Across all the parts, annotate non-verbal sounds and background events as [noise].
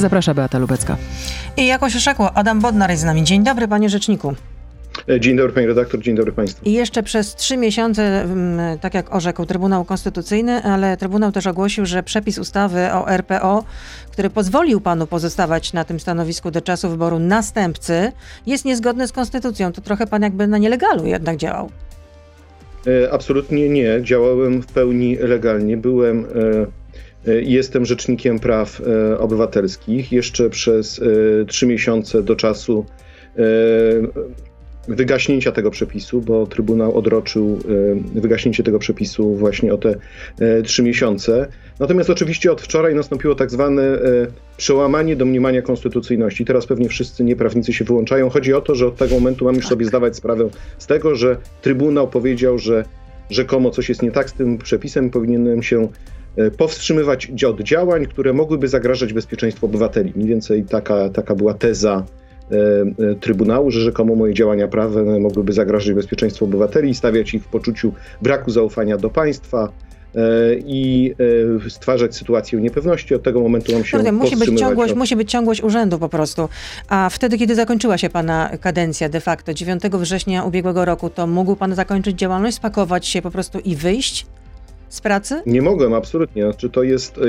Zaprasza Beata Lubecka. I jakoś oszekło, Adam Bodnar jest z nami. Dzień dobry, panie rzeczniku. E, dzień dobry pani redaktor, dzień dobry państwu. I jeszcze przez trzy miesiące, tak jak orzekł Trybunał Konstytucyjny, ale Trybunał też ogłosił, że przepis ustawy o RPO, który pozwolił panu pozostawać na tym stanowisku do czasu wyboru następcy, jest niezgodny z konstytucją. To trochę pan jakby na nielegalu jednak działał. E, absolutnie nie. Działałem w pełni legalnie. Byłem e, jestem rzecznikiem praw obywatelskich. Jeszcze przez trzy miesiące do czasu wygaśnięcia tego przepisu, bo Trybunał odroczył e, wygaśnięcie tego przepisu właśnie o te e, trzy miesiące. Natomiast oczywiście od wczoraj nastąpiło tak zwane e, przełamanie domniemania konstytucyjności. Teraz pewnie wszyscy nieprawnicy się wyłączają. Chodzi o to, że od tego momentu mamy już sobie zdawać sprawę z tego, że Trybunał powiedział, że rzekomo coś jest nie tak z tym przepisem powinienem się powstrzymywać od działań, które mogłyby zagrażać bezpieczeństwu obywateli. Mniej więcej taka, taka była teza E, e, Trybunału, że rzekomo moje działania prawne mogłyby zagrażać bezpieczeństwu obywateli, stawiać ich w poczuciu braku zaufania do państwa e, i stwarzać sytuację niepewności. Od tego momentu mam się Prawda, musi być ciągłość, od... musi być ciągłość urzędu po prostu. A wtedy, kiedy zakończyła się pana kadencja de facto, 9 września ubiegłego roku, to mógł pan zakończyć działalność, spakować się po prostu i wyjść z pracy? Nie mogłem, absolutnie. Znaczy, to jest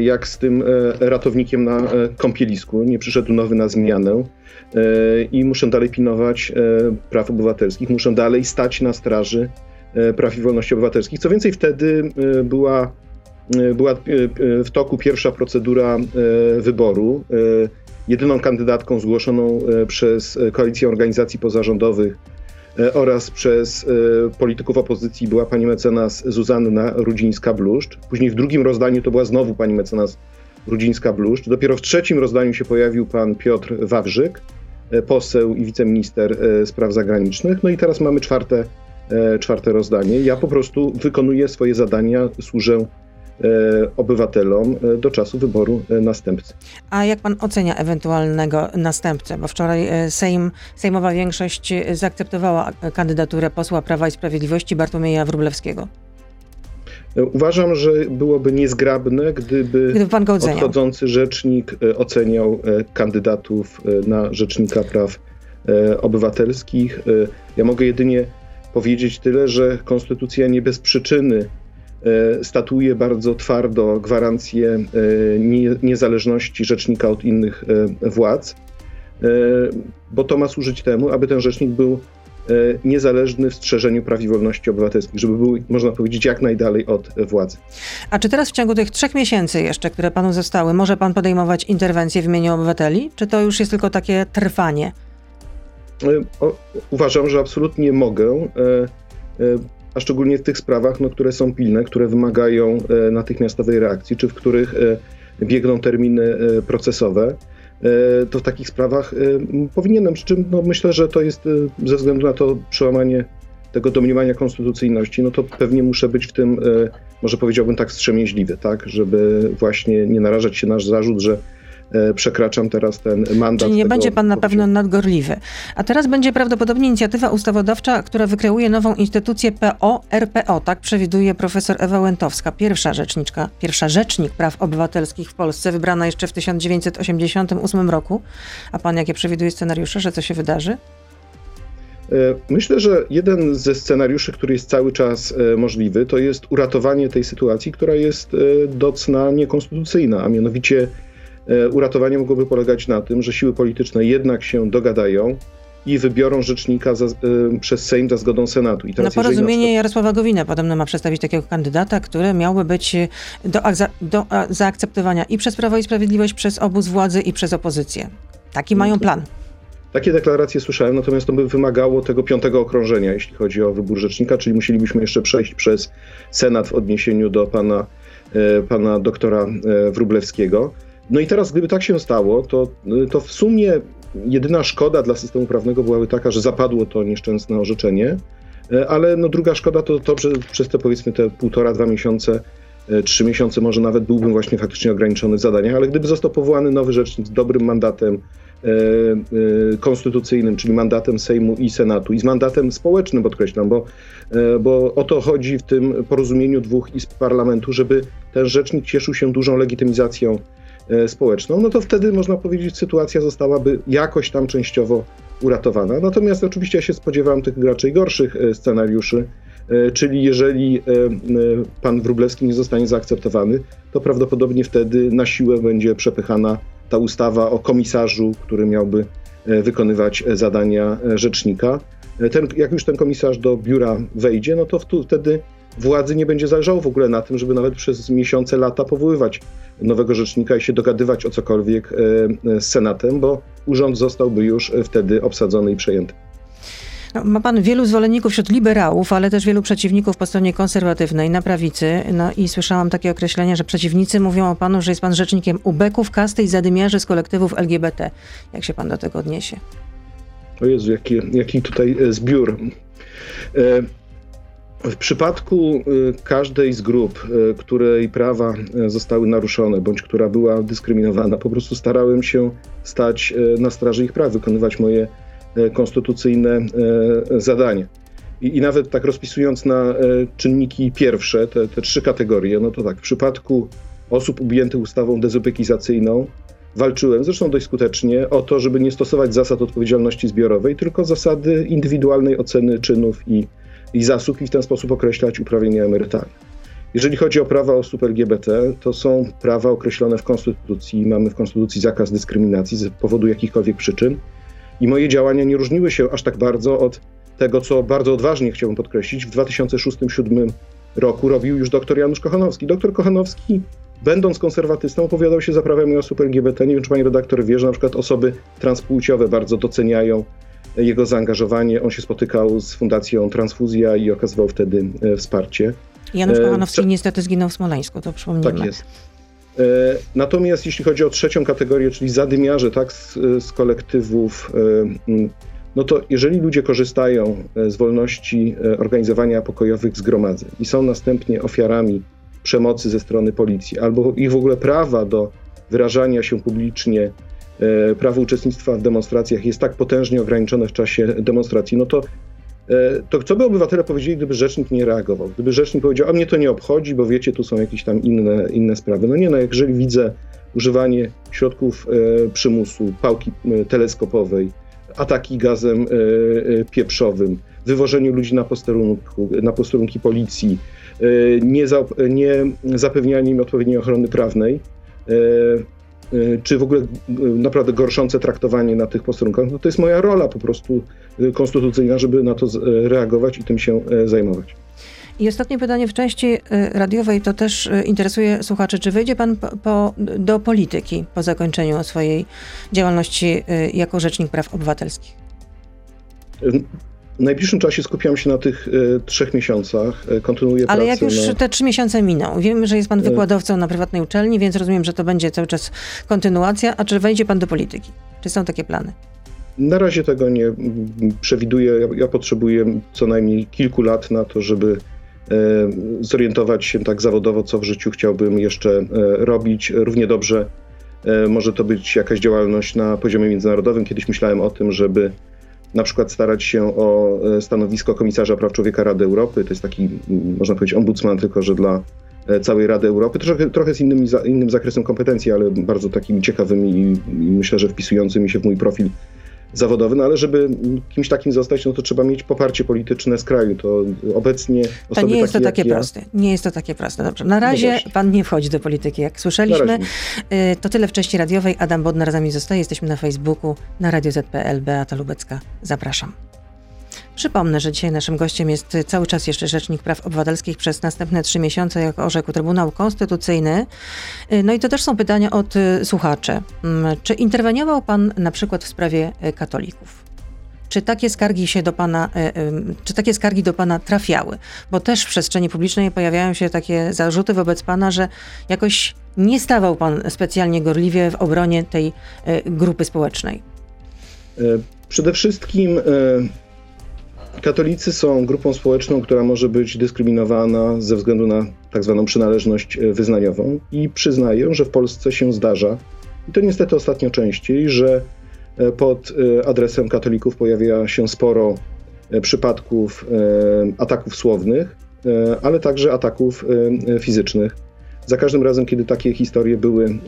jak z tym ratownikiem na kąpielisku. Nie przyszedł nowy na zmianę. I muszę dalej pilnować praw obywatelskich, muszę dalej stać na straży praw i wolności obywatelskich. Co więcej, wtedy była, była w toku pierwsza procedura wyboru. Jedyną kandydatką zgłoszoną przez Koalicję Organizacji Pozarządowych oraz przez polityków opozycji była pani mecenas Zuzanna Rudzińska-Bluszcz. Później w drugim rozdaniu to była znowu pani mecenas Rudzińska-Bluszcz. Dopiero w trzecim rozdaniu się pojawił pan Piotr Wawrzyk. E, poseł i wiceminister e, spraw zagranicznych. No i teraz mamy czwarte, e, czwarte rozdanie. Ja po prostu wykonuję swoje zadania, służę obywatelom do czasu wyboru następcy. A jak pan ocenia ewentualnego następcę? Bo wczoraj Sejm, Sejmowa większość zaakceptowała kandydaturę posła Prawa i Sprawiedliwości Bartłomieja Wróblewskiego. Uważam, że byłoby niezgrabne, gdyby, gdyby odchodzący rzecznik e, oceniał e, kandydatów e, na rzecznika praw obywatelskich. Ja mogę jedynie powiedzieć tyle, że konstytucja nie bez przyczyny statuje bardzo twardo gwarancję niezależności rzecznika od innych władz, bo to ma służyć temu, aby ten rzecznik był E, niezależny w strzeżeniu praw i wolności obywatelskich, żeby był, można powiedzieć, jak najdalej od władzy. A czy teraz w ciągu tych trzech miesięcy jeszcze, które panu zostały, może pan podejmować interwencje w imieniu obywateli? Czy to już jest tylko takie trwanie? E, uważam, że absolutnie mogę, e, a szczególnie w tych sprawach, no, które są pilne, które wymagają natychmiastowej reakcji, czy w których biegną terminy procesowe. E, to w takich sprawach e, powinienem, przy czym no, myślę, że to jest e, ze względu na to przełamanie tego domniemania konstytucyjności, no to pewnie muszę być w tym, może powiedziałbym tak, wstrzemięźliwy, tak, żeby właśnie nie narażać się nasz zarzut, że E, przekraczam teraz ten mandat. Czyli nie będzie pan na pewno nadgorliwy. A teraz będzie prawdopodobnie inicjatywa ustawodawcza, która wykreuje nową instytucję PO-RPO, tak przewiduje profesor Ewa Łętowska, pierwsza rzeczniczka, pierwsza rzecznik praw obywatelskich w Polsce, wybrana jeszcze w 1988 roku. A pan jakie przewiduje scenariusze, że co się wydarzy? E, myślę, że jeden ze scenariuszy, który jest cały czas e, możliwy, to jest uratowanie tej sytuacji, która jest do cna niekonstytucyjna, a mianowicie E, uratowanie mogłoby polegać na tym, że siły polityczne jednak się dogadają i wybiorą rzecznika za, y, przez Sejm za zgodą Senatu. I teraz, Na porozumienie przykład... Jarosława Gowina podobno ma przedstawić takiego kandydata, który miałby być do, do zaakceptowania i przez Prawo i Sprawiedliwość, przez obóz władzy i przez opozycję. Taki mają plan. Takie deklaracje słyszałem, natomiast to by wymagało tego piątego okrążenia, jeśli chodzi o wybór rzecznika, czyli musielibyśmy jeszcze przejść przez Senat w odniesieniu do pana, e, pana doktora Wrublewskiego. No i teraz, gdyby tak się stało, to, to w sumie jedyna szkoda dla systemu prawnego byłaby taka, że zapadło to nieszczęsne orzeczenie, e, ale no druga szkoda to to, że przez te powiedzmy te półtora, dwa miesiące, e, trzy miesiące może nawet byłbym właśnie faktycznie ograniczony w zadaniach, ale gdyby został powołany nowy rzecznik z dobrym mandatem e, e, konstytucyjnym, czyli mandatem Sejmu i Senatu i z mandatem społecznym podkreślam, bo, e, bo o to chodzi w tym porozumieniu dwóch izb parlamentu, żeby ten rzecznik cieszył się dużą legitymizacją społeczną, no to wtedy można powiedzieć, sytuacja zostałaby jakoś tam częściowo uratowana. Natomiast oczywiście ja się spodziewałem tych raczej gorszych scenariuszy, czyli jeżeli pan Wróblewski nie zostanie zaakceptowany, to prawdopodobnie wtedy na siłę będzie przepychana ta ustawa o komisarzu, który miałby wykonywać zadania rzecznika. Ten, jak już ten komisarz do biura wejdzie, no to wtedy władzy nie będzie zależało w ogóle na tym, żeby nawet przez miesiące, lata powoływać nowego rzecznika i się dogadywać o cokolwiek e, e, z Senatem, bo urząd zostałby już wtedy obsadzony i przejęty. No, ma pan wielu zwolenników wśród liberałów, ale też wielu przeciwników po stronie konserwatywnej, na prawicy. No i słyszałam takie określenie, że przeciwnicy mówią o panu, że jest pan rzecznikiem ubeków, kasty i zadymiarzy z kolektywów LGBT. Jak się pan do tego odniesie? O Jezu, jaki, jaki tutaj e, zbiór. W przypadku y, każdej z grup, y, której prawa y, zostały naruszone bądź która była dyskryminowana, po prostu starałem się stać na straży ich praw, wykonywać moje konstytucyjne zadanie. I, I, nawet tak rozpisując na czynniki pierwsze, te, te trzy kategorie, no to tak, w przypadku osób objętych ustawą dezubekizacyjną walczyłem, zresztą dość skutecznie, o to, żeby nie stosować zasad odpowiedzialności zbiorowej, tylko zasady indywidualnej oceny czynów i i zasług i w ten sposób określać uprawnienia emerytalne. Jeżeli chodzi o prawa osób LGBT, to są prawa określone w Konstytucji. Mamy w Konstytucji zakaz dyskryminacji z powodu jakichkolwiek przyczyn. I moje działania nie różniły się aż tak bardzo od tego, co bardzo odważnie chciałbym podkreślić. W 2006-2007 roku robił już dr Janusz Kochanowski. Doktor Kochanowski, będąc konserwatystą, opowiadał się za prawami osób LGBT. Nie wiem, czy pani redaktor wie, że na przykład osoby transpłciowe bardzo doceniają jego zaangażowanie. On się spotykał z Fundacją Transfuzja i okazywał wtedy e, wsparcie. Janusz e, Kochanowski e, niestety zginął w Smoleńsku, to przypomnijmy. Tak jest. E, natomiast jeśli chodzi o trzecią kategorię, czyli zadymiarze tak, z, z kolektywów, no to jeżeli ludzie korzystają z wolności organizowania pokojowych zgromadzeń i są następnie ofiarami przemocy ze strony policji, albo ich w ogóle prawa do wyrażania się publicznie prawo uczestnictwa w demonstracjach jest tak potężnie ograniczone w czasie demonstracji, no to, e, to co by obywatele powiedzieli, gdyby rzecznik nie reagował? Gdyby rzecznik powiedział, a mnie to nie obchodzi, bo wiecie, tu są jakieś tam inne, inne sprawy. No nie, no jeżeli widzę używanie środków e, przymusu, pałki teleskopowej, ataki gazem pieprzowym, wywożeniu ludzi na, posterunku, na posterunki policji, nie, za, nie zapewnianie im odpowiedniej ochrony prawnej, czy w ogóle y, naprawdę gorszące traktowanie na tych posterunkach, no to jest moja rola po prostu y, konstytucyjna, żeby na to reagować i tym się zajmować. I ostatnie pytanie w części radiowej to też interesuje słuchaczy. Czy wyjdzie pan po, po, do polityki po zakończeniu swojej działalności jako Rzecznik Praw Obywatelskich? W najbliższym czasie skupiam się na tych e, trzech miesiącach. E, kontynuuję Ale jak już na... te trzy miesiące miną, wiemy, że jest pan e. wykładowcą na prywatnej uczelni, więc rozumiem, że to będzie cały czas kontynuacja. A czy wejdzie pan do polityki? Czy są takie plany? Na razie tego nie przewiduję. Ja, ja potrzebuję co najmniej kilku lat na to, żeby zorientować się tak zawodowo, co w życiu chciałbym jeszcze robić. Równie dobrze może to być jakaś działalność na poziomie międzynarodowym. Kiedyś myślałem o tym, żeby na przykład starać się o e, stanowisko komisarza praw człowieka Rady Europy. To jest taki, można powiedzieć, ombudsman, tylko że dla e, całej Rady Europy. Trochę, trochę z innym, innym zakresem kompetencji, ale bardzo takimi ciekawymi i, i myślę, że wpisującymi się w mój profil zawodowy, no ale żeby kimś takim zostać, no to trzeba mieć poparcie polityczne z kraju. To obecnie To nie jest to takie proste. Nie jest to takie proste. Dobrze. Na razie no pan nie wchodzi do polityki, jak słyszeliśmy. Y, to tyle w części radiowej. Adam Bodnar z nami zostaje. Jesteśmy na Facebooku, na Radio ZPL. Beata Lubecka. Zapraszam. Przypomnę, że dzisiaj naszym gościem jest cały czas jeszcze Rzecznik Praw Obywatelskich przez następne trzy miesiące, jak orzekł Trybunał Konstytucyjny. No i to też są pytania od y, słuchaczy. Mm, czy interweniował Pan na przykład w sprawie y, katolików? Czy takie skargi się do pana, y, czy takie skargi do pana trafiały? Bo też w przestrzeni publicznej pojawiają się takie zarzuty wobec pana, że jakoś nie stawał pan specjalnie gorliwie w obronie tej grupy społecznej. E, przede wszystkim e, Katolicy są grupą społeczną, która może być dyskryminowana ze względu na tak zwaną przynależność e, wyznaniową i przyznaję, że w Polsce się zdarza, i to niestety ostatnio częściej, że e, pod e, adresem katolików pojawia się sporo przypadków ataków słownych, ale także ataków fizycznych. Za każdym razem, kiedy takie historie były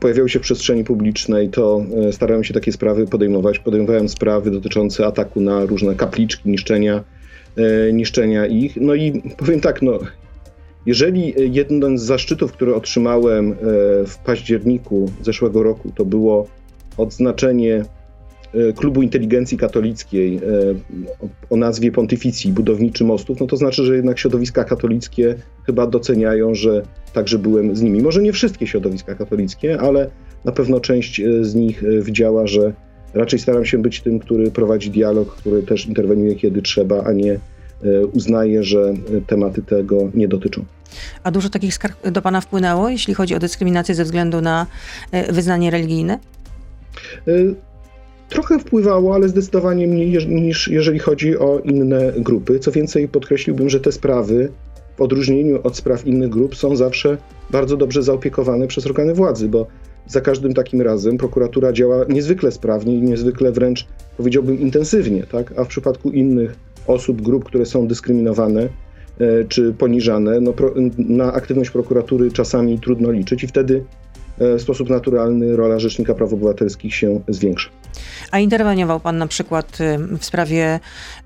pojawiały się w przestrzeni publicznej, to starałem się takie sprawy podejmować. Podejmowałem sprawy dotyczące ataku na różne kapliczki, niszczenia, niszczenia ich. No i powiem tak, no, jeżeli jeden z zaszczytów, który otrzymałem w październiku zeszłego roku, to było odznaczenie E, Klubu Inteligencji Katolickiej e, o nazwie Pontyficji Budowniczy Mostów, no to znaczy, że jednak środowiska katolickie chyba doceniają, że także byłem z nimi. Może nie wszystkie środowiska katolickie, ale na pewno część e, z nich widziała, że raczej staram się być tym, który prowadzi dialog, który też interweniuje kiedy trzeba, a nie uznaje, że tematy tego nie dotyczą. A dużo takich skarg do Pana wpłynęło, jeśli chodzi o dyskryminację ze względu na wyznanie religijne? Trochę wpływało, ale zdecydowanie mniej niż jeżeli chodzi o inne grupy. Co więcej, podkreśliłbym, że te sprawy, w odróżnieniu od spraw innych grup, są zawsze bardzo dobrze zaopiekowane przez organy władzy, bo za każdym takim razem prokuratura działa niezwykle sprawnie i niezwykle wręcz powiedziałbym intensywnie, tak? A w przypadku innych osób, grup, które są dyskryminowane e, czy poniżane, no, na aktywność prokuratury czasami trudno liczyć i wtedy w sposób naturalny rola Rzecznika Praw Obywatelskich się zwiększa. A interweniował pan na przykład y, w sprawie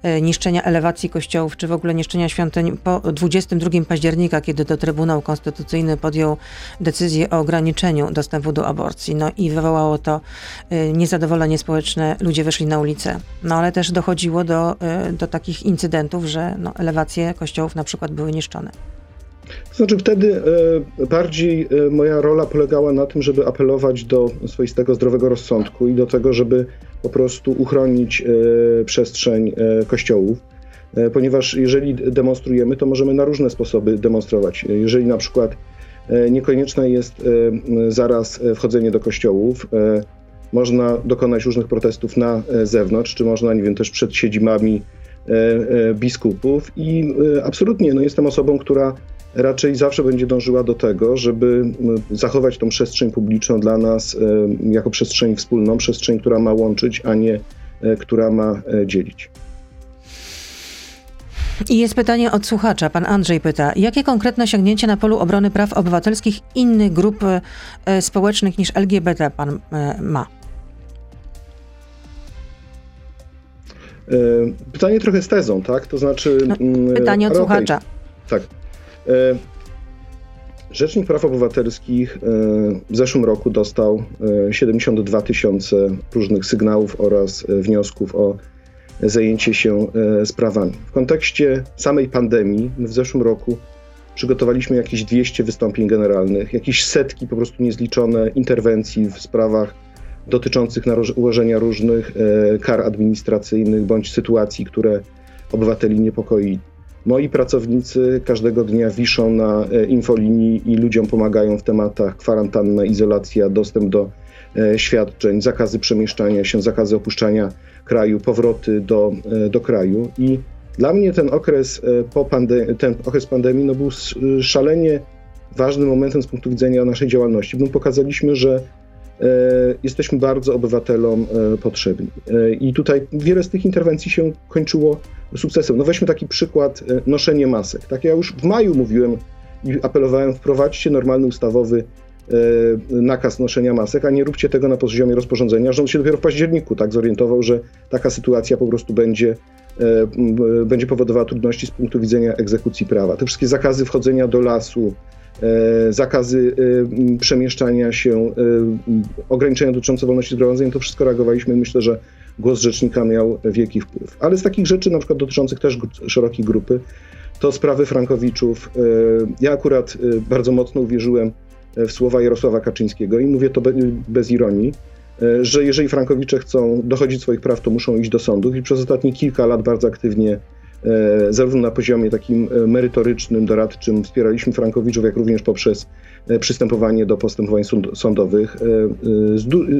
y, niszczenia elewacji kościołów, czy w ogóle niszczenia świątyń po 22 października, kiedy to Trybunał Konstytucyjny podjął decyzję o ograniczeniu dostępu do aborcji. No i wywołało to y, niezadowolenie społeczne, ludzie wyszli na ulicę. No ale też dochodziło do, do takich incydentów, że no, elewacje kościołów na przykład były niszczone. To znaczy wtedy e, bardziej e, moja rola polegała na tym, żeby apelować do swoistego zdrowego rozsądku i do tego, żeby po prostu uchronić e, przestrzeń kościołów. Ponieważ jeżeli demonstrujemy, to możemy na różne sposoby demonstrować. Jeżeli na przykład niekonieczne jest zaraz wchodzenie do kościołów, można dokonać różnych protestów na zewnątrz, czy można, nie wiem, też przed siedzibami biskupów i absolutnie no, jestem osobą, która raczej zawsze będzie dążyła do tego, żeby zachować tą przestrzeń publiczną dla nas jako przestrzeń wspólną, przestrzeń, która ma łączyć, a nie e, która ma e, dzielić. I jest pytanie od słuchacza. Pan Andrzej pyta, jakie konkretne osiągnięcia na polu obrony praw obywatelskich innych grup e, społecznych niż LGBT pan ma? Pytanie trochę z tezą, tak? To znaczy. No, pytanie od słuchacza. Tak. E, Rzecznik Praw Obywatelskich e, w zeszłym roku dostał 72 e, tysiące różnych sygnałów oraz wniosków o zajęcie się sprawami. W kontekście samej pandemii w zeszłym roku przygotowaliśmy jakieś 200 wystąpień generalnych, jakieś setki po prostu niezliczone interwencji w sprawach dotyczących ułożenia różnych kar administracyjnych bądź sytuacji, które obywateli niepokoi. Moi pracownicy każdego dnia wiszą na e, infolinii i ludziom pomagają w tematach kwarantanna, izolacja, dostęp do e, świadczeń, zakazy przemieszczania się, zakazy opuszczania kraju, powroty do, e, do kraju. I dla mnie ten okres, po pandemii, ten okres pandemii no był szalenie ważnym momentem z punktu widzenia naszej działalności, bo pokazaliśmy, że jesteśmy bardzo obywatelom e, potrzebni. E, I tutaj wiele z tych interwencji się kończyło sukcesem. No weźmy taki przykład noszenie masek. Tak ja już w maju mówiłem i apelowałem, wprowadźcie normalny ustawowy nakaz noszenia masek, a nie róbcie tego na poziomie rozporządzenia. Rząd się dopiero w październiku tak zorientował, że taka sytuacja po prostu będzie, będzie powodowała trudności z punktu widzenia egzekucji prawa. Te wszystkie zakazy wchodzenia do lasu, E, zakazy e, przemieszczania się, e, ograniczenia dotyczące wolności zgromadzeń, to wszystko reagowaliśmy. Myślę, że głos rzecznika miał wielki wpływ. Ale z takich rzeczy, na przykład dotyczących też szerokiej grupy, to sprawy Frankowiczów. Ja akurat bardzo mocno uwierzyłem w słowa Jarosława Kaczyńskiego i mówię to bez ironii, że jeżeli Frankowicze chcą dochodzić swoich praw, to muszą iść do sądów i przez ostatnie kilka lat bardzo aktywnie E, zarówno na poziomie takim e, merytorycznym, doradczym wspieraliśmy Frankowiczów, jak również poprzez e, przystępowanie do postępowań sądowych.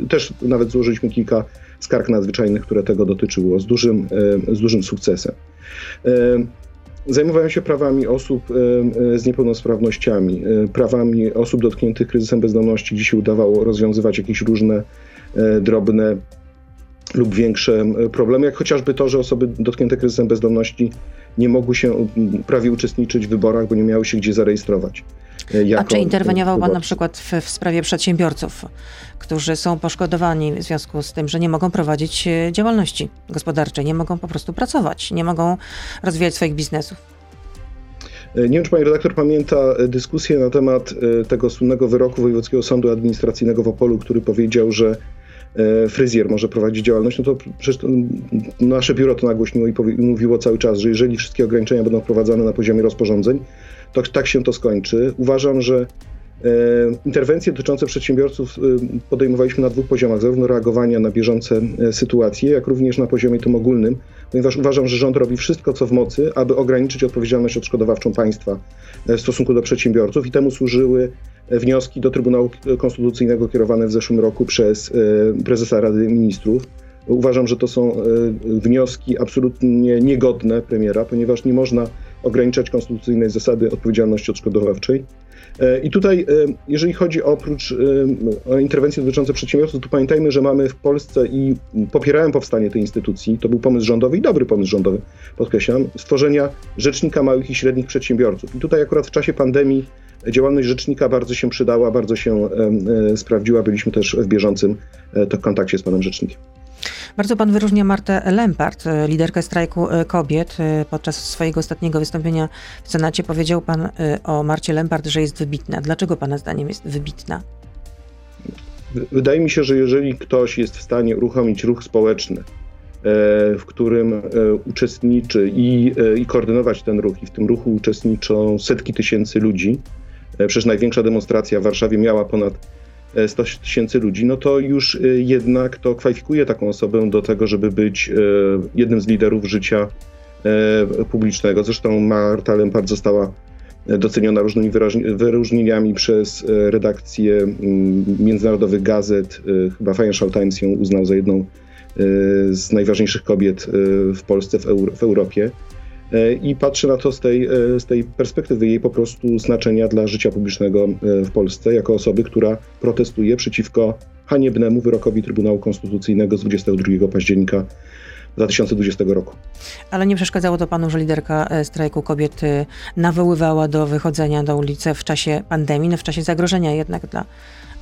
Też nawet złożyliśmy kilka skarg nadzwyczajnych, które tego dotyczyło, z dużym, z dużym sukcesem. Zajmowałem się prawami osób z niepełnosprawnościami, prawami osób dotkniętych kryzysem bezdomności, gdzie się udawało rozwiązywać jakieś różne drobne lub większe problemy, jak chociażby to, że osoby dotknięte kryzysem bezdomności nie mogły się prawie uczestniczyć w wyborach, bo nie miały się gdzie zarejestrować. Jako, A czy interweniował pan na przykład w, w sprawie przedsiębiorców, którzy są poszkodowani w związku z tym, że nie mogą prowadzić działalności gospodarczej, nie mogą po prostu pracować, nie mogą rozwijać swoich biznesów? Nie wiem, czy pani redaktor pamięta dyskusję na temat tego słynnego wyroku Wojewódzkiego Sądu Administracyjnego w Opolu, który powiedział, że E, fryzjer może prowadzić działalność, no to przecież to nasze biuro to nagłośniło i mówiło cały czas, że jeżeli wszystkie ograniczenia będą wprowadzane na poziomie rozporządzeń, to tak się to skończy. Uważam, że e, Interwencje dotyczące przedsiębiorców e, podejmowaliśmy na dwóch poziomach, zarówno reagowania na bieżące sytuacje, jak również na poziomie tym ogólnym, ponieważ uważam, że rząd robi wszystko, co w mocy, aby ograniczyć odpowiedzialność odszkodowawczą państwa w stosunku do przedsiębiorców i temu służyły wnioski do Trybunału Konstytucyjnego kierowane w zeszłym roku przez e, prezesa Rady Ministrów. Uważam, że to są e, wnioski absolutnie niegodne premiera, ponieważ nie można ograniczać konstytucyjnej zasady odpowiedzialności odszkodowawczej. E, I tutaj, jeżeli chodzi oprócz o interwencje dotyczące przedsiębiorców, to pamiętajmy, że mamy w Polsce i popierałem powstanie tej instytucji, to był pomysł rządowy i dobry pomysł rządowy, podkreślam, stworzenia Rzecznika Małych i Średnich Przedsiębiorców. I tutaj akurat w czasie pandemii Działalność rzecznika bardzo się przydała, bardzo się e, sprawdziła. Byliśmy też w bieżącym e, kontakcie z panem rzecznikiem. Bardzo pan wyróżnia Martę Lempart, e, liderkę strajku kobiet. Podczas swojego ostatniego wystąpienia w Senacie powiedział pan o Marcie Lempart, że jest wybitna. Dlaczego pana zdaniem jest wybitna? Wydaje mi się, że jeżeli ktoś jest w stanie uruchomić ruch społeczny, w którym uczestniczy i, i koordynować ten ruch, i w tym ruchu uczestniczą setki tysięcy ludzi, E, przecież największa demonstracja w Warszawie miała ponad 100 e, tysięcy ludzi, no to już e, jednak to kwalifikuje taką osobę do tego, żeby być jednym z liderów życia publicznego. Zresztą Marta Lempart została doceniona różnymi wyróżnieniami przez redakcję międzynarodowych gazet. Chyba Financial Times ją uznał za jedną z najważniejszych kobiet w Polsce, w, w Europie. E, i patrzy na to z tej, e, z tej perspektywy jej po prostu znaczenia dla życia publicznego e, w Polsce, jako osoby, która protestuje przeciwko haniebnemu wyrokowi Trybunału Konstytucyjnego z 22 października 2020 roku. Ale nie przeszkadzało to panu, że liderka strajku kobiet nawoływała do wychodzenia do ulicy w czasie pandemii, no w czasie zagrożenia jednak dla,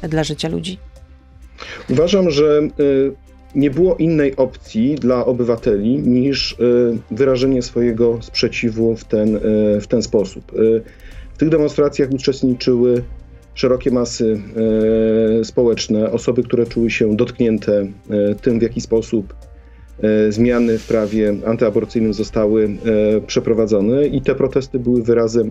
dla życia ludzi? Uważam, że nie było innej opcji dla obywateli niż e, wyrażenie swojego sprzeciwu w ten, e, w ten sposób. E, w tych demonstracjach uczestniczyły szerokie masy społeczne, osoby, które czuły się dotknięte tym, w jaki sposób zmiany w prawie antyaborcyjnym zostały przeprowadzone i te protesty były wyrazem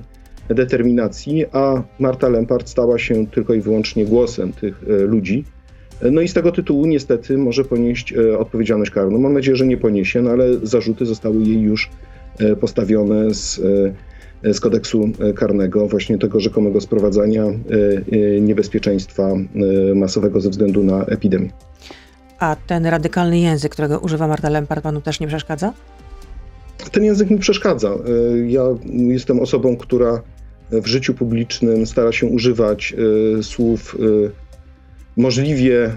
determinacji, a Marta Lempart stała się tylko i wyłącznie głosem tych ludzi. No i z tego tytułu niestety może ponieść e, odpowiedzialność karną. Mam nadzieję, że nie poniesie, no ale zarzuty zostały jej już e, postawione z, e, z kodeksu karnego, właśnie tego rzekomego sprowadzania niebezpieczeństwa masowego ze względu na epidemię. A ten radykalny język, którego używa Marta Lempart, panu też nie przeszkadza? Ten język mi przeszkadza. Ja jestem osobą, która w życiu publicznym stara się używać słów możliwie, e,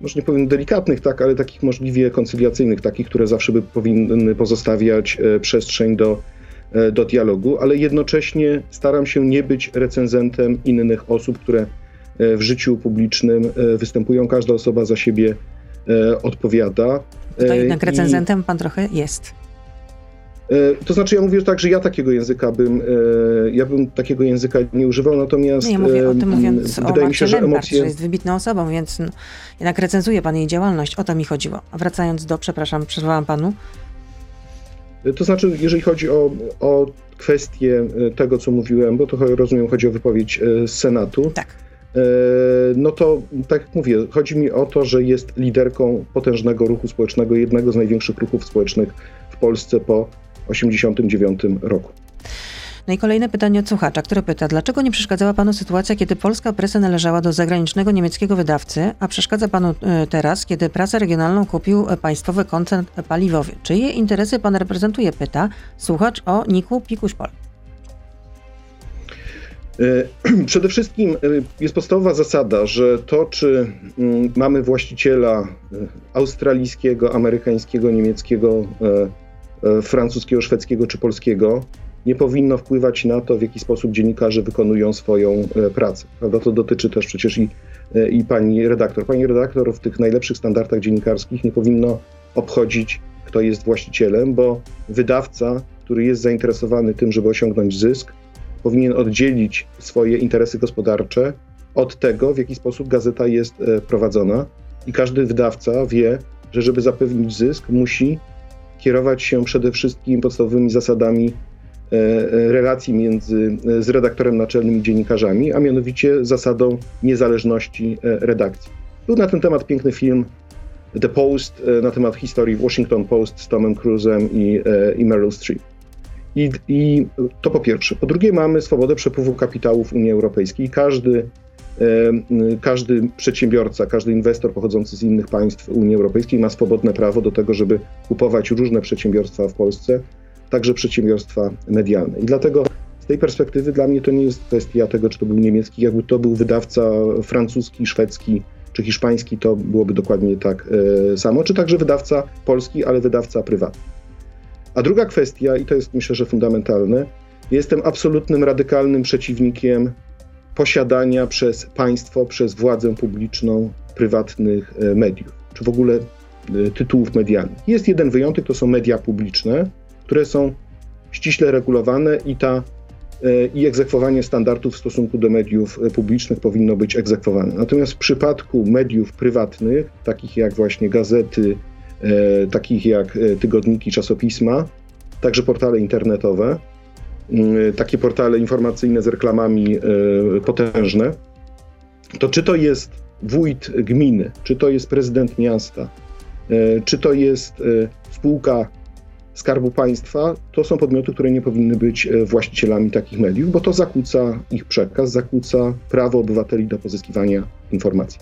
może nie powiem delikatnych, tak, ale takich możliwie koncyliacyjnych, takich, które zawsze by powinny pozostawiać e, przestrzeń do, e, do dialogu, ale jednocześnie staram się nie być recenzentem innych osób, które w życiu publicznym występują. Każda osoba za siebie odpowiada. To jednak recenzentem pan trochę jest. E, to znaczy, ja mówię tak, że ja takiego języka bym, e, ja bym takiego języka nie używał, natomiast. Nie, ja mówię o tym mówiąc wydaje o mi się, że emocje. że jest wybitną osobą, więc no, jednak recenzuje pan jej działalność. O to mi chodziło. A wracając do, przepraszam, przerwałam panu. E, to znaczy, jeżeli chodzi o, o kwestię tego, co mówiłem, bo to rozumiem, chodzi o wypowiedź z Senatu. Tak. No to tak jak mówię, chodzi mi o to, że jest liderką potężnego ruchu społecznego, jednego z największych ruchów społecznych w Polsce po 1989 roku. No i kolejne pytanie od słuchacza, który pyta, dlaczego nie przeszkadzała panu sytuacja, kiedy polska presa należała do zagranicznego niemieckiego wydawcy, a przeszkadza panu e, teraz, kiedy prasę regionalną kupił e, państwowy koncern paliwowy? Czyje interesy pan reprezentuje? Pyta słuchacz o Niku Pikuśpol. E, [clears throat] przede wszystkim jest podstawowa zasada, że to, czy mm, mamy właściciela australijskiego, amerykańskiego, niemieckiego, francuskiego, szwedzkiego czy polskiego, nie powinno wpływać na to, w jaki sposób dziennikarze wykonują swoją pracę. Prawda? To dotyczy też przecież i, i pani redaktor. Pani redaktor w tych najlepszych standardach dziennikarskich nie powinno obchodzić, kto jest właścicielem, bo wydawca, który jest zainteresowany tym, żeby osiągnąć zysk, powinien oddzielić swoje interesy gospodarcze od tego, w jaki sposób gazeta jest e, prowadzona. I każdy wydawca wie, że żeby zapewnić zysk, musi kierować się przede wszystkim podstawowymi zasadami e, e, relacji między z redaktorem naczelnym i dziennikarzami, a mianowicie zasadą niezależności redakcji. Był na ten temat piękny film The Post na temat historii Washington Post z Tomem Cruise'em i, i Meryl Streep. I, I, to po pierwsze. Po drugie, mamy swobodę przepływu kapitałów Unii Europejskiej. Każdy, e, każdy przedsiębiorca, każdy inwestor pochodzący z innych państw Unii Europejskiej ma swobodne prawo do tego, żeby kupować różne przedsiębiorstwa w Polsce, także przedsiębiorstwa medialne. I dlatego z tej perspektywy dla mnie to nie jest kwestia tego, czy to był niemiecki, jakby to był wydawca francuski, szwedzki czy hiszpański, to byłoby dokładnie tak e, samo, czy także wydawca polski, ale wydawca prywatny. A druga kwestia, i to jest myślę, że fundamentalne, jestem absolutnym, radykalnym przeciwnikiem posiadania przez państwo, przez władzę publiczną prywatnych e, mediów, czy w ogóle e, tytułów medialnych. Jest jeden wyjątek, to są media publiczne, które są ściśle regulowane i ta e, i egzekwowanie standardów w stosunku do mediów publicznych powinno być egzekwowane. Natomiast w przypadku mediów prywatnych, takich jak właśnie gazety, takich jak tygodniki, czasopisma, także portale internetowe, takie portale informacyjne z reklamami e, potężne, to czy to jest wójt gminy, czy to jest prezydent miasta, czy to jest spółka Skarbu Państwa, to są podmioty, które nie powinny być właścicielami takich mediów, bo to zakłóca ich przekaz, zakłóca prawo obywateli do pozyskiwania informacji.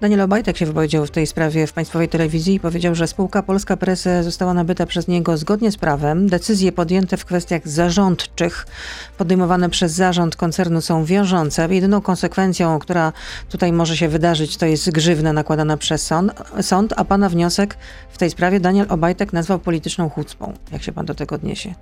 Daniel Obajtek się wypowiedział w tej sprawie w państwowej telewizji i powiedział, że spółka Polska Press została nabyta przez niego zgodnie z prawem. Decyzje podjęte w kwestiach zarządczych, podejmowane przez zarząd koncernu są wiążące. Jedyną konsekwencją, która tutaj może się wydarzyć, to jest grzywna nakładana przez sąd, sąd a pana wniosek w tej sprawie Daniel Obajtek nazwał polityczną chucpą. Jak się pan do tego odniesie?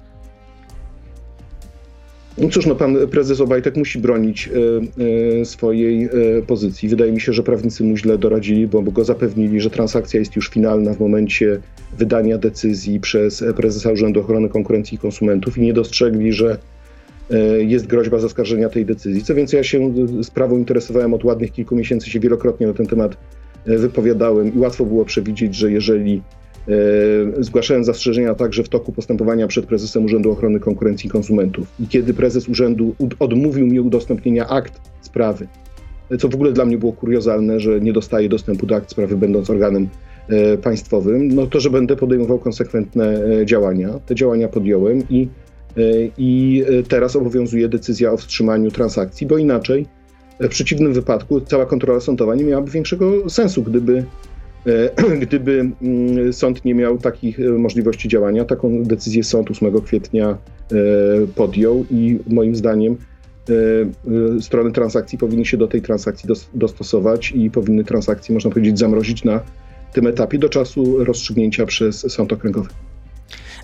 No cóż, no pan prezes Obajtek musi bronić e, e, swojej e, pozycji. Wydaje mi się, że prawnicy mu źle doradzili, bo go zapewnili, że transakcja jest już finalna w momencie wydania decyzji przez prezesa Urzędu Ochrony Konkurencji i Konsumentów i nie dostrzegli, że jest groźba zaskarżenia tej decyzji. Co więcej, ja się sprawą interesowałem od ładnych kilku miesięcy, się wielokrotnie na ten temat wypowiadałem i łatwo było przewidzieć, że jeżeli E, zgłaszałem zastrzeżenia także w toku postępowania przed prezesem Urzędu Ochrony Konkurencji i Konsumentów. I kiedy prezes urzędu odmówił mi udostępnienia akt sprawy, co w ogóle dla mnie było kuriozalne, że nie dostaję dostępu do akt sprawy, będąc organem e, państwowym, no to, że będę podejmował konsekwentne e, działania. Te działania podjąłem i, i teraz obowiązuje decyzja o wstrzymaniu transakcji, bo inaczej w przeciwnym wypadku cała kontrola sądowa nie miałaby większego sensu, gdyby [clears throat] gdyby mm, sąd nie miał takich e, możliwości działania, taką decyzję sąd 8 kwietnia e, podjął i moim zdaniem strony transakcji powinny się do tej transakcji dostosować i powinny transakcje, można powiedzieć, zamrozić na tym etapie do czasu rozstrzygnięcia przez sąd okręgowy.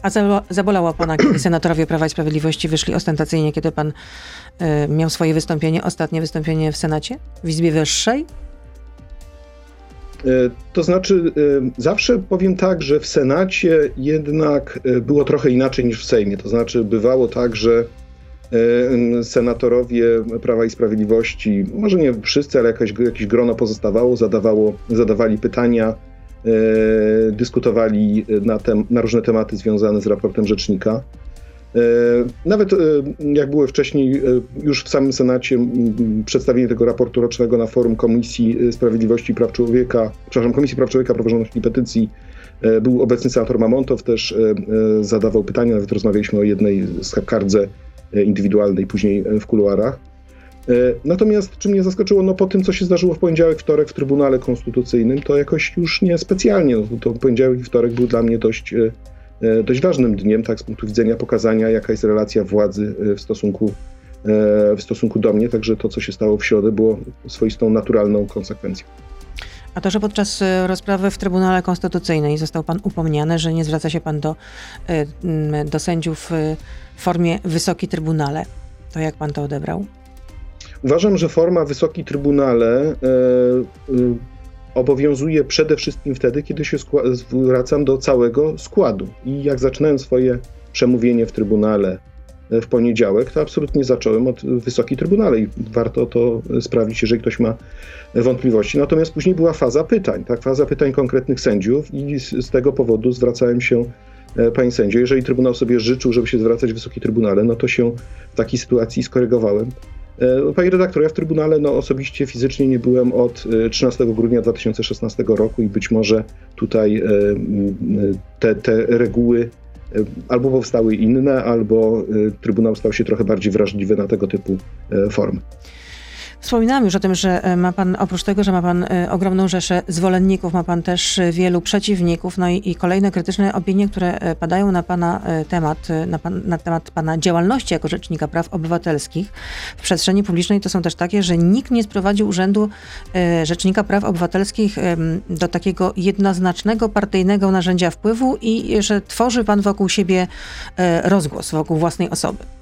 A zabolało pana, kiedy senatorowie Prawa i Sprawiedliwości wyszli ostentacyjnie, kiedy pan y, miał swoje wystąpienie, ostatnie wystąpienie w Senacie, w Izbie Wyższej? E, to znaczy, e, zawsze powiem tak, że w Senacie jednak e, było trochę inaczej niż w Sejmie. To znaczy, bywało tak, że senatorowie Prawa i Sprawiedliwości, może nie wszyscy, ale jakieś, jakieś grono pozostawało, zadawało, zadawali pytania, dyskutowali na, tem, na różne tematy związane z raportem rzecznika. E, nawet e, jak było wcześniej, e, już w samym Senacie przedstawienie tego raportu rocznego na forum Komisji Sprawiedliwości i Praw Człowieka, przepraszam, Komisji Praw Człowieka, Praworządności i Petycji, był obecny senator Mamontow, też zadawał pytania, nawet rozmawialiśmy o jednej skarbce indywidualnej, później w kuluarach. Natomiast czy mnie zaskoczyło, no po tym, co się zdarzyło w poniedziałek, wtorek w Trybunale Konstytucyjnym, to jakoś już nie specjalnie. No, to poniedziałek i wtorek był dla mnie dość dość ważnym dniem, tak z punktu widzenia pokazania, jaka jest relacja władzy e, w stosunku, e, w stosunku do mnie. Także to, co się stało w środę, było swoistą naturalną konsekwencją. A to, że podczas e, rozprawy w Trybunale Konstytucyjnym został pan upomniany, że nie zwraca się pan do, e, do sędziów e, w formie Wysoki Trybunale, to jak pan to odebrał? Uważam, że forma Wysoki Trybunale obowiązuje przede wszystkim wtedy, kiedy się zwracam do całego składu. I jak zaczynałem swoje przemówienie w Trybunale w poniedziałek, to absolutnie zacząłem od Wysokiej Trybunale i warto to sprawdzić, jeżeli ktoś ma wątpliwości. Natomiast później była faza pytań, tak, faza pytań konkretnych sędziów i z, z tego powodu zwracałem się e, Panie sędzio, jeżeli Trybunał sobie życzył, żeby się zwracać w Wysokiej Trybunale, no to się w takiej sytuacji skorygowałem. E, panie redaktor, ja w Trybunale no, osobiście fizycznie nie byłem od 13 e, grudnia 2016 roku i być może tutaj te, te reguły albo powstały inne, albo Trybunał stał się trochę bardziej wrażliwy na tego typu formy. Wspominałam już o tym, że e, ma pan, oprócz tego, że ma pan e, ogromną rzeszę zwolenników, ma pan też e, wielu przeciwników, no i, i kolejne krytyczne opinie, które padają na pana temat, na, pan, na temat pana działalności jako Rzecznika Praw Obywatelskich w przestrzeni publicznej, to są też takie, że nikt nie sprowadził Urzędu Rzecznika Praw Obywatelskich do takiego jednoznacznego partyjnego narzędzia wpływu i że tworzy pan wokół siebie rozgłos, wokół własnej osoby.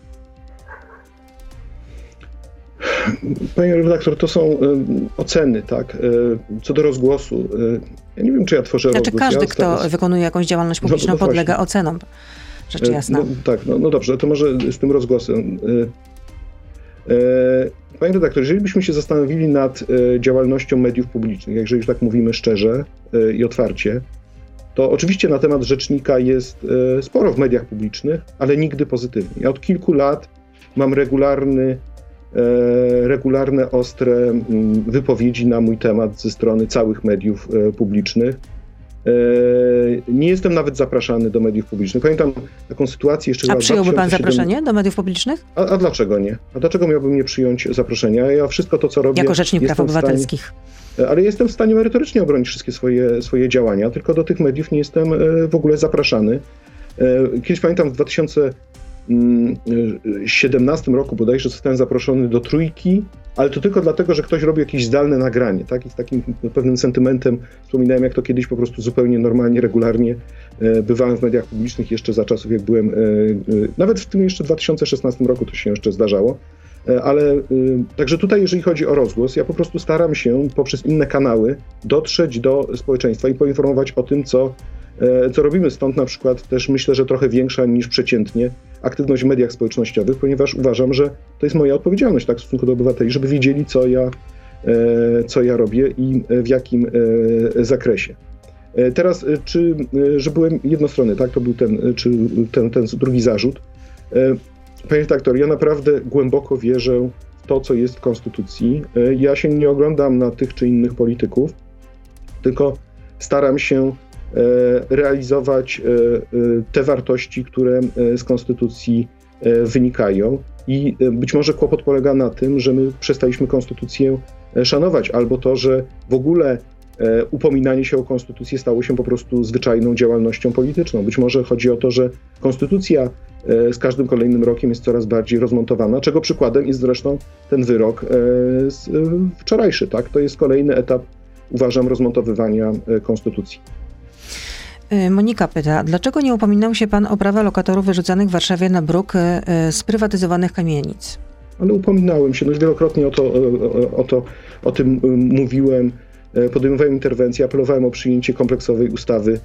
Panie redaktor, to są y, oceny, tak? Y, co do rozgłosu. Y, ja nie wiem, czy ja tworzę znaczy, rozgłos. każdy, ja kto wykonuje jakąś działalność no, publiczną, no, no podlega ocenom. Rzecz jasna. No, tak, no, no dobrze, to może z tym rozgłosem. Panie redaktor, jeżeli byśmy się zastanowili nad działalnością mediów publicznych, jeżeli już tak mówimy szczerze i otwarcie, to oczywiście na temat rzecznika jest sporo w mediach publicznych, ale nigdy pozytywnie. Ja od kilku lat mam regularny E, regularne, ostre mm, wypowiedzi na mój temat ze strony całych mediów e, publicznych. E, nie jestem nawet zapraszany do mediów publicznych. Pamiętam taką sytuację jeszcze. A przyjąłby pan zaproszenie do mediów publicznych? A, a, dlaczego nie? A dlaczego miałbym nie przyjąć zaproszenia? Ja wszystko to, co robię. Jako rzecznik praw obywatelskich. Stanie, ale jestem w stanie merytorycznie obronić wszystkie swoje, swoje działania, tylko do tych mediów nie jestem w ogóle zapraszany. Kiedyś pamiętam w 2000 2017 roku bodajże zostałem zaproszony do trójki, ale to tylko dlatego, że ktoś robi jakieś zdalne nagranie, tak? I z takim pewnym sentymentem wspominałem, jak to kiedyś po prostu zupełnie normalnie, regularnie e, bywałem w mediach publicznych jeszcze za czasów, jak byłem, e, e, nawet w tym jeszcze 2016 roku to się jeszcze zdarzało. Ale także tutaj, jeżeli chodzi o rozgłos, ja po prostu staram się poprzez inne kanały dotrzeć do społeczeństwa i poinformować o tym, co co robimy. Stąd na przykład też myślę, że trochę większa niż przeciętnie aktywność w mediach społecznościowych, ponieważ uważam, że to jest moja odpowiedzialność tak, w stosunku do obywateli, żeby wiedzieli, co ja, e, co ja robię i w jakim e, zakresie. Teraz, czy, że byłem jednostronny, tak, to był ten, czy ten, ten drugi zarzut. Panie redaktor, ja naprawdę głęboko wierzę w to, co jest w Konstytucji. Ja się nie oglądam na tych czy innych polityków, tylko staram się E, realizować e, e, te wartości, które z konstytucji wynikają. I być może kłopot polega na tym, że my przestaliśmy konstytucję szanować, albo to, że w ogóle upominanie się o konstytucję stało się po prostu zwyczajną działalnością polityczną. Być może chodzi o to, że konstytucja z każdym kolejnym rokiem jest coraz bardziej rozmontowana, czego przykładem jest zresztą ten wyrok wczorajszy. Tak? To jest kolejny etap, uważam, rozmontowywania konstytucji. Y, Monika pyta, dlaczego nie upominał się pan o prawa lokatorów wyrzucanych w Warszawie na bruk sprywatyzowanych y, kamienic? Ale upominałem się, no wielokrotnie o to, o, o, to, o tym mówiłem, e, podejmowałem interwencje, apelowałem o przyjęcie kompleksowej ustawy e,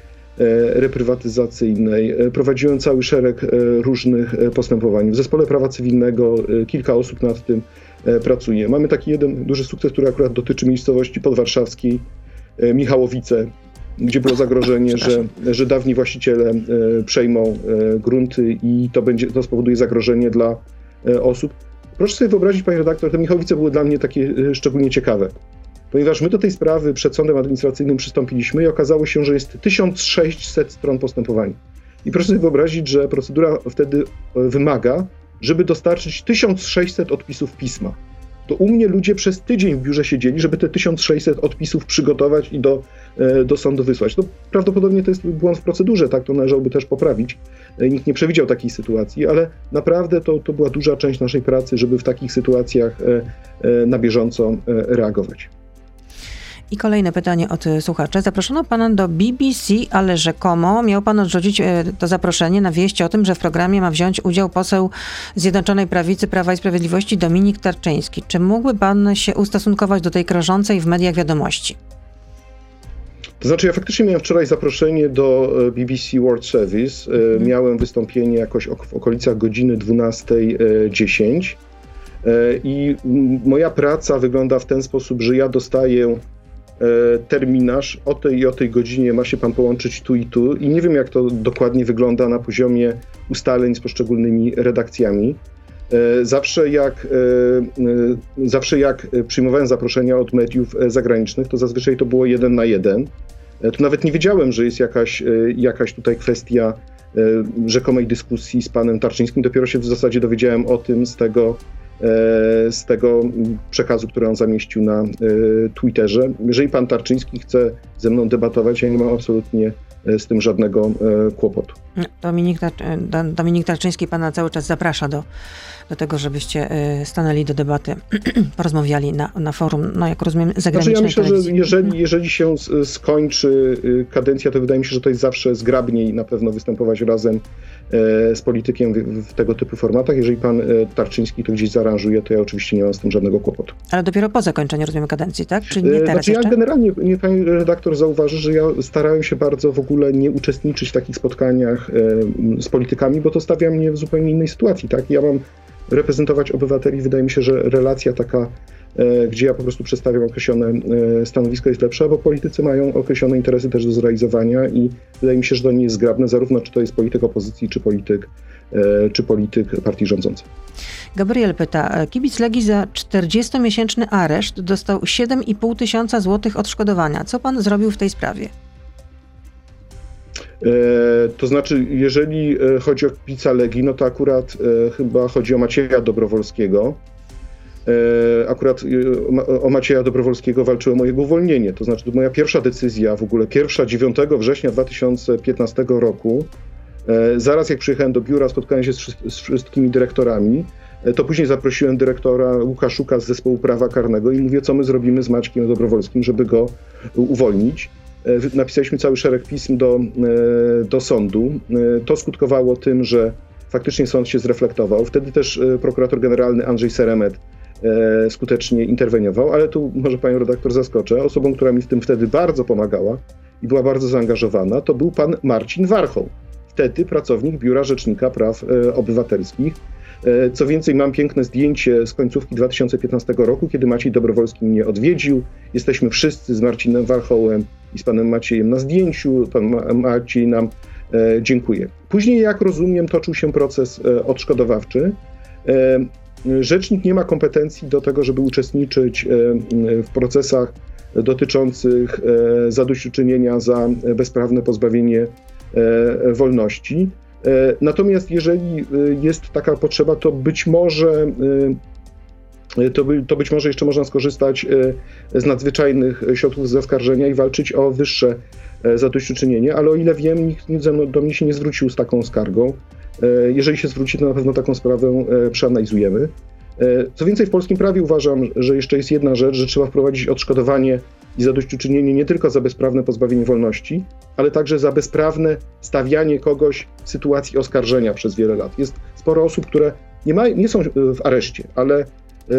reprywatyzacyjnej. E, prowadziłem cały szereg różnych postępowań. W Zespole Prawa Cywilnego kilka osób nad tym pracuje. Mamy taki jeden duży sukces, który akurat dotyczy miejscowości podwarszawskiej, Michałowice, gdzie było zagrożenie, że, że dawni właściciele e, przejmą e, grunty i to, będzie, to spowoduje zagrożenie dla e, osób. Proszę sobie wyobrazić, panie redaktor, te Michałowice były dla mnie takie szczególnie ciekawe, ponieważ my do tej sprawy przed sądem administracyjnym przystąpiliśmy i okazało się, że jest 1600 stron postępowania. I proszę sobie wyobrazić, że procedura wtedy wymaga, żeby dostarczyć 1600 odpisów pisma to u mnie ludzie przez tydzień w biurze siedzieli, żeby te 1600 odpisów przygotować i do, e, do sądu wysłać. No, prawdopodobnie to jest błąd w procedurze, tak to należałoby też poprawić. E, nikt nie przewidział takiej sytuacji, ale naprawdę to, to była duża część naszej pracy, żeby w takich sytuacjach e, na bieżąco reagować. I kolejne pytanie od słuchacza. Zaproszono pana do BBC, ale rzekomo miał pan odrzucić e, to zaproszenie na wieść o tym, że w programie ma wziąć udział poseł Zjednoczonej Prawicy Prawa i Sprawiedliwości Dominik Tarczyński. Czy mógłby pan się ustosunkować do tej krążącej w mediach wiadomości? To znaczy, ja faktycznie miałem wczoraj zaproszenie do e, BBC World Service. Mhm. Miałem wystąpienie jakoś w okolicach godziny 12.10. I moja praca wygląda w ten sposób, że ja dostaję E, terminarz o tej i o tej godzinie ma się pan połączyć tu i tu i nie wiem jak to dokładnie wygląda na poziomie ustaleń z poszczególnymi redakcjami. E, zawsze jak, e, zawsze jak przyjmowałem zaproszenia od mediów zagranicznych, to zazwyczaj to było jeden na jeden. Tu nawet nie wiedziałem, że jest jakaś, jakaś tutaj kwestia rzekomej dyskusji z panem Tarczyńskim. Dopiero się w zasadzie dowiedziałem o tym z tego, E, z tego przekazu, który on zamieścił na e, Twitterze. Jeżeli pan Tarczyński chce ze mną debatować, ja nie mam absolutnie e, z tym żadnego kłopotu. Dominik, Dominik Tarczyński pana cały czas zaprasza do, do tego, żebyście stanęli do debaty, [clears throat] porozmawiali na, na forum, no jak rozumiem, zagranicznej znaczy ja myślę, że jeżeli, jeżeli się skończy kadencja, to wydaje mi się, że to jest zawsze zgrabniej na pewno występować razem E, z politykiem w, w, tego typu formatach. Jeżeli pan e, Tarczyński to gdzieś zaaranżuje, to ja oczywiście nie mam z tym żadnego kłopotu. Ale dopiero po zakończeniu, rozumiem, kadencji, tak? Czy nie e, teraz znaczy, jeszcze? ja generalnie, nie pani redaktor zauważy, że ja starałem się bardzo w ogóle nie uczestniczyć w takich spotkaniach z politykami, bo to stawia mnie w zupełnie innej sytuacji, tak? Ja mam reprezentować obywateli. Wydaje mi się, że relacja taka E, gdzie ja po prostu przedstawiam określone e, stanowisko jest lepsze, bo politycy mają określone interesy też do zrealizowania i wydaje mi się, że to nie jest zgrabne, zarówno czy to jest polityk opozycji, czy polityk, e, czy polityk partii rządzącej. Gabriel pyta, kibic Legii za 40-miesięczny areszt dostał 7,5 tysiąca złotych odszkodowania. Co pan zrobił w tej sprawie? To znaczy, jeżeli chodzi o kibica Legii, no to akurat chyba chodzi o Macieja Dobrowolskiego, E, akurat e, o Macieja Dobrowolskiego walczyłem o jego uwolnienie. To znaczy, to moja pierwsza decyzja, w ogóle pierwsza 9 września 2015 roku, e, zaraz jak przyjechałem do biura, spotkałem się z, wszystkimi dyrektorami, to później zaprosiłem dyrektora Łukaszuka z zespołu prawa karnego i mówię, co my zrobimy z Maćkiem Dobrowolskim, żeby go uwolnić. Napisaliśmy cały szereg pism do, do sądu. To skutkowało tym, że faktycznie sąd się zreflektował. Wtedy też prokurator generalny Andrzej Seremet E, skutecznie interweniował, ale tu może panią redaktor zaskoczę. Osobą, która mi w tym wtedy bardzo pomagała i była bardzo zaangażowana, to był pan Marcin Warchoł, wtedy pracownik Biura Rzecznika Praw e, Obywatelskich. E, co więcej, mam piękne zdjęcie z końcówki 2015 roku, kiedy Maciej Dobrowolski mnie odwiedził. Jesteśmy wszyscy z Marcinem Warchołem i z panem Maciejem na zdjęciu. Pan Maciej nam dziękuję. Później, jak rozumiem, toczył się proces odszkodowawczy. Rzecznik nie ma kompetencji do tego, żeby uczestniczyć e, w procesach dotyczących e, zadośćuczynienia za bezprawne pozbawienie e, wolności. Natomiast jeżeli jest taka potrzeba, to być może to, by, to być może jeszcze można skorzystać z nadzwyczajnych środków zaskarżenia i walczyć o wyższe zadośćuczynienie, ale o ile wiem, nikt, do mnie się nie zwrócił z taką skargą. E, jeżeli się zwróci, to na pewno taką sprawę e, przeanalizujemy. E, co więcej, w polskim prawie uważam, że jeszcze jest jedna rzecz, że trzeba wprowadzić odszkodowanie i zadośćuczynienie nie tylko za bezprawne pozbawienie wolności, ale także za bezprawne stawianie kogoś w sytuacji oskarżenia przez wiele lat. Jest sporo osób, które nie, ma, nie są w areszcie, ale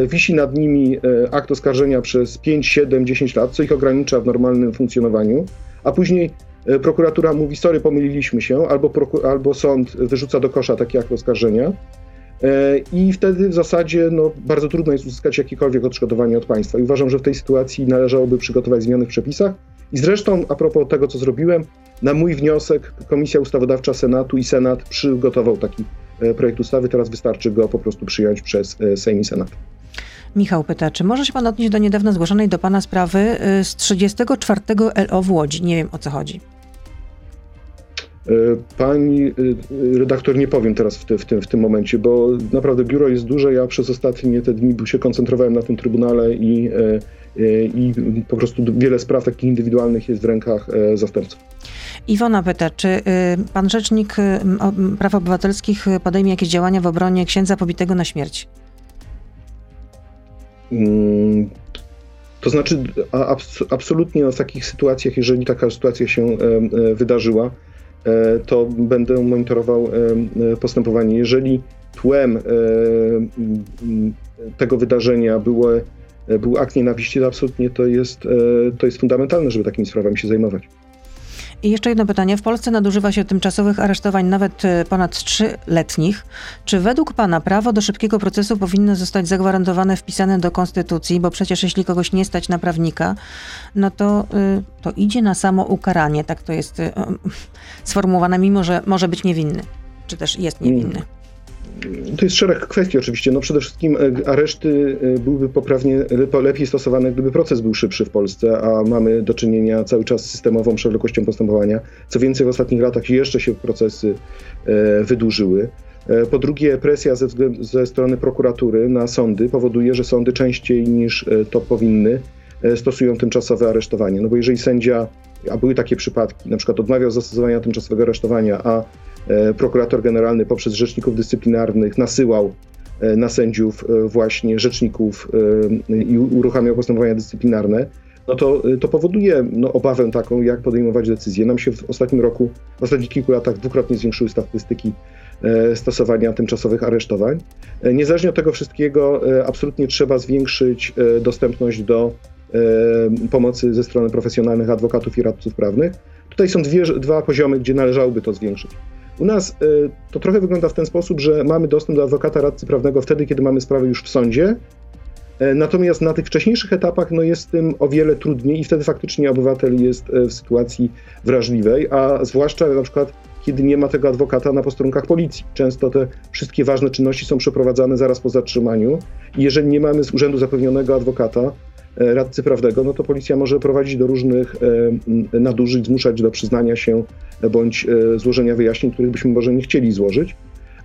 wisi nad nimi akt oskarżenia przez 5, 7, 10 lat, co ich ogranicza w normalnym funkcjonowaniu, a później E, prokuratura mówi, sorry, pomyliliśmy się, albo, albo sąd wyrzuca do kosza takie akt oskarżenia. E, I wtedy w zasadzie no, bardzo trudno jest uzyskać jakiekolwiek odszkodowanie od państwa. I uważam, że w tej sytuacji należałoby przygotować zmiany w przepisach. I zresztą, a propos tego, co zrobiłem, na mój wniosek Komisja Ustawodawcza Senatu i Senat przygotował taki e, projekt ustawy. Teraz wystarczy go po prostu przyjąć przez Sejm i Senat. Michał pyta, czy może się pan odnieść do niedawno zgłoszonej do pana sprawy z 34 LO w Łodzi? Nie wiem o co chodzi. E, pani e, redaktor, nie powiem teraz w, te, w, tym, w tym momencie, bo naprawdę biuro jest duże. Ja przez ostatnie te dni się koncentrowałem na tym trybunale i, e, i po prostu wiele spraw takich indywidualnych jest w rękach zastępców. Iwona pyta, czy pan rzecznik praw obywatelskich podejmie jakieś działania w obronie księdza pobitego na śmierć? Mm, To znaczy, abs absolutnie w takich sytuacjach, jeżeli taka sytuacja się wydarzyła, to będę monitorował postępowanie. Jeżeli tłem tego wydarzenia było, był akt nienawiści, to absolutnie to jest, to jest fundamentalne, żeby takimi sprawami się zajmować. I jeszcze jedno pytanie. W Polsce nadużywa się tymczasowych aresztowań nawet e, ponad trzyletnich. Czy według Pana prawo do szybkiego procesu powinno zostać zagwarantowane, wpisane do Konstytucji? Bo przecież jeśli kogoś nie stać na prawnika, no to, y, to idzie na samo ukaranie. Tak to jest y, sformułowane, mimo że może być niewinny. Czy też jest niewinny. To jest szereg kwestii oczywiście. No przede wszystkim e, areszty e, byłyby poprawnie, lepiej stosowane, gdyby proces był szybszy w Polsce, a mamy do czynienia cały czas z systemową przewlekłością postępowania. Co więcej, w ostatnich latach jeszcze się procesy e, wydłużyły. Po drugie, presja ze, ze strony prokuratury na sądy powoduje, że sądy częściej niż to powinny stosują tymczasowe aresztowanie. No bo jeżeli sędzia, a były takie przypadki, na przykład odmawiał zastosowania tymczasowego aresztowania, a E, prokurator generalny poprzez rzeczników dyscyplinarnych nasyłał e, na sędziów e, właśnie rzeczników i uruchamiał postępowania dyscyplinarne, no to, to powoduje no, obawę taką, jak podejmować decyzje. Nam się w ostatnim roku, w ostatnich kilku latach dwukrotnie zwiększyły statystyki stosowania tymczasowych aresztowań. Niezależnie od tego wszystkiego, absolutnie trzeba zwiększyć dostępność do pomocy ze strony profesjonalnych adwokatów i radców prawnych. Tutaj są dwie, dwa poziomy, gdzie należałoby to zwiększyć. U nas y, to trochę wygląda w ten sposób, że mamy dostęp do adwokata radcy prawnego wtedy, kiedy mamy sprawę już w sądzie. E, natomiast na tych wcześniejszych etapach no jest tym o wiele trudniej i wtedy faktycznie obywatel jest e, w sytuacji wrażliwej, a zwłaszcza na przykład kiedy nie ma tego adwokata na posterunkach policji. Często te wszystkie ważne czynności są przeprowadzane zaraz po zatrzymaniu i jeżeli nie mamy z urzędu zapewnionego adwokata, radcy prawnego, no to policja może prowadzić do różnych e, nadużyć, zmuszać do przyznania się bądź e, złożenia wyjaśnień, których byśmy może nie chcieli złożyć.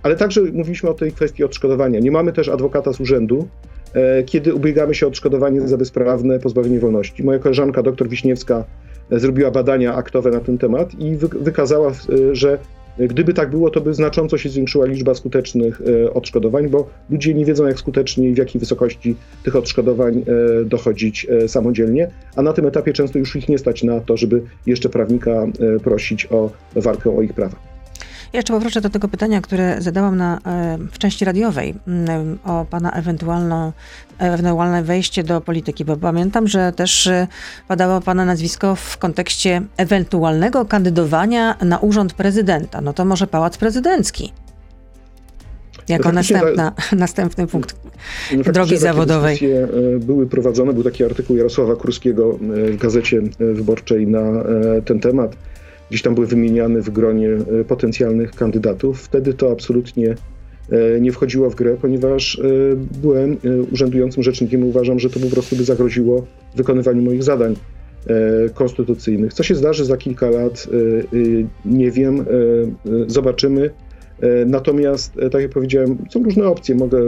Ale także mówiliśmy o tej kwestii odszkodowania. Nie mamy też adwokata z urzędu, kiedy ubiegamy się o odszkodowanie za bezprawne pozbawienie wolności. Moja koleżanka dr Wiśniewska zrobiła badania aktowe na ten temat i wykazała, że Gdyby tak było, to by znacząco się zwiększyła liczba skutecznych e, odszkodowań, bo ludzie nie wiedzą, jak skutecznie i w jakiej wysokości tych odszkodowań e, dochodzić e, samodzielnie, a na tym etapie często już ich nie stać na to, żeby jeszcze prawnika prosić o walkę o ich prawa. Jeszcze powrócę do tego pytania, które zadałam na, e, w części radiowej mm, o pana ewentualną, ewentualne wejście do polityki, bo pamiętam, że też e, padało pana nazwisko w kontekście ewentualnego kandydowania na urząd prezydenta. No to może pałac prezydencki. Jako następna, [laughs] następny punkt no drogi zawodowej. E, były prowadzone, był taki artykuł Jarosława Kurskiego w gazecie wyborczej na ten temat gdzieś tam były wymieniane w gronie e, potencjalnych kandydatów. Wtedy to absolutnie e, nie wchodziło w grę, ponieważ e, byłem urzędującym rzecznikiem i uważam, że to po prostu by zagroziło wykonywaniu moich zadań konstytucyjnych. Co się zdarzy za kilka lat, nie wiem, zobaczymy. Natomiast, tak jak powiedziałem, są różne opcje. Mogę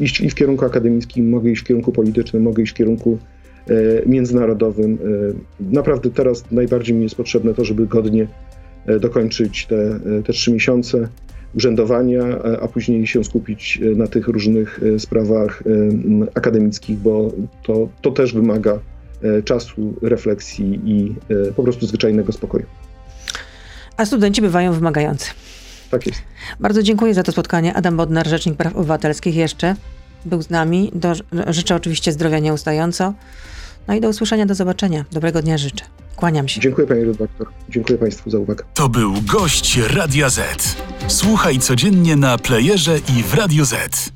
iść i w kierunku akademickim, mogę iść w kierunku politycznym, mogę iść w kierunku międzynarodowym. E, naprawdę teraz najbardziej mi jest potrzebne to, żeby godnie e, dokończyć te, te trzy miesiące urzędowania, a później się skupić na tych różnych sprawach akademickich, bo to, to też wymaga czasu, refleksji i po prostu zwyczajnego spokoju. A studenci bywają wymagający. Tak jest. Bardzo dziękuję za to spotkanie. Adam Bodnar, Rzecznik Praw Obywatelskich jeszcze był z nami. Do, życzę oczywiście zdrowia nieustająco. No i do usłyszenia, do zobaczenia. Dobrego dnia życzę. Kłaniam się. Dziękuję panie redaktor. Dziękuję państwu za uwagę. To był gość Radia Z. Słuchaj codziennie na playerze i w Radio Z.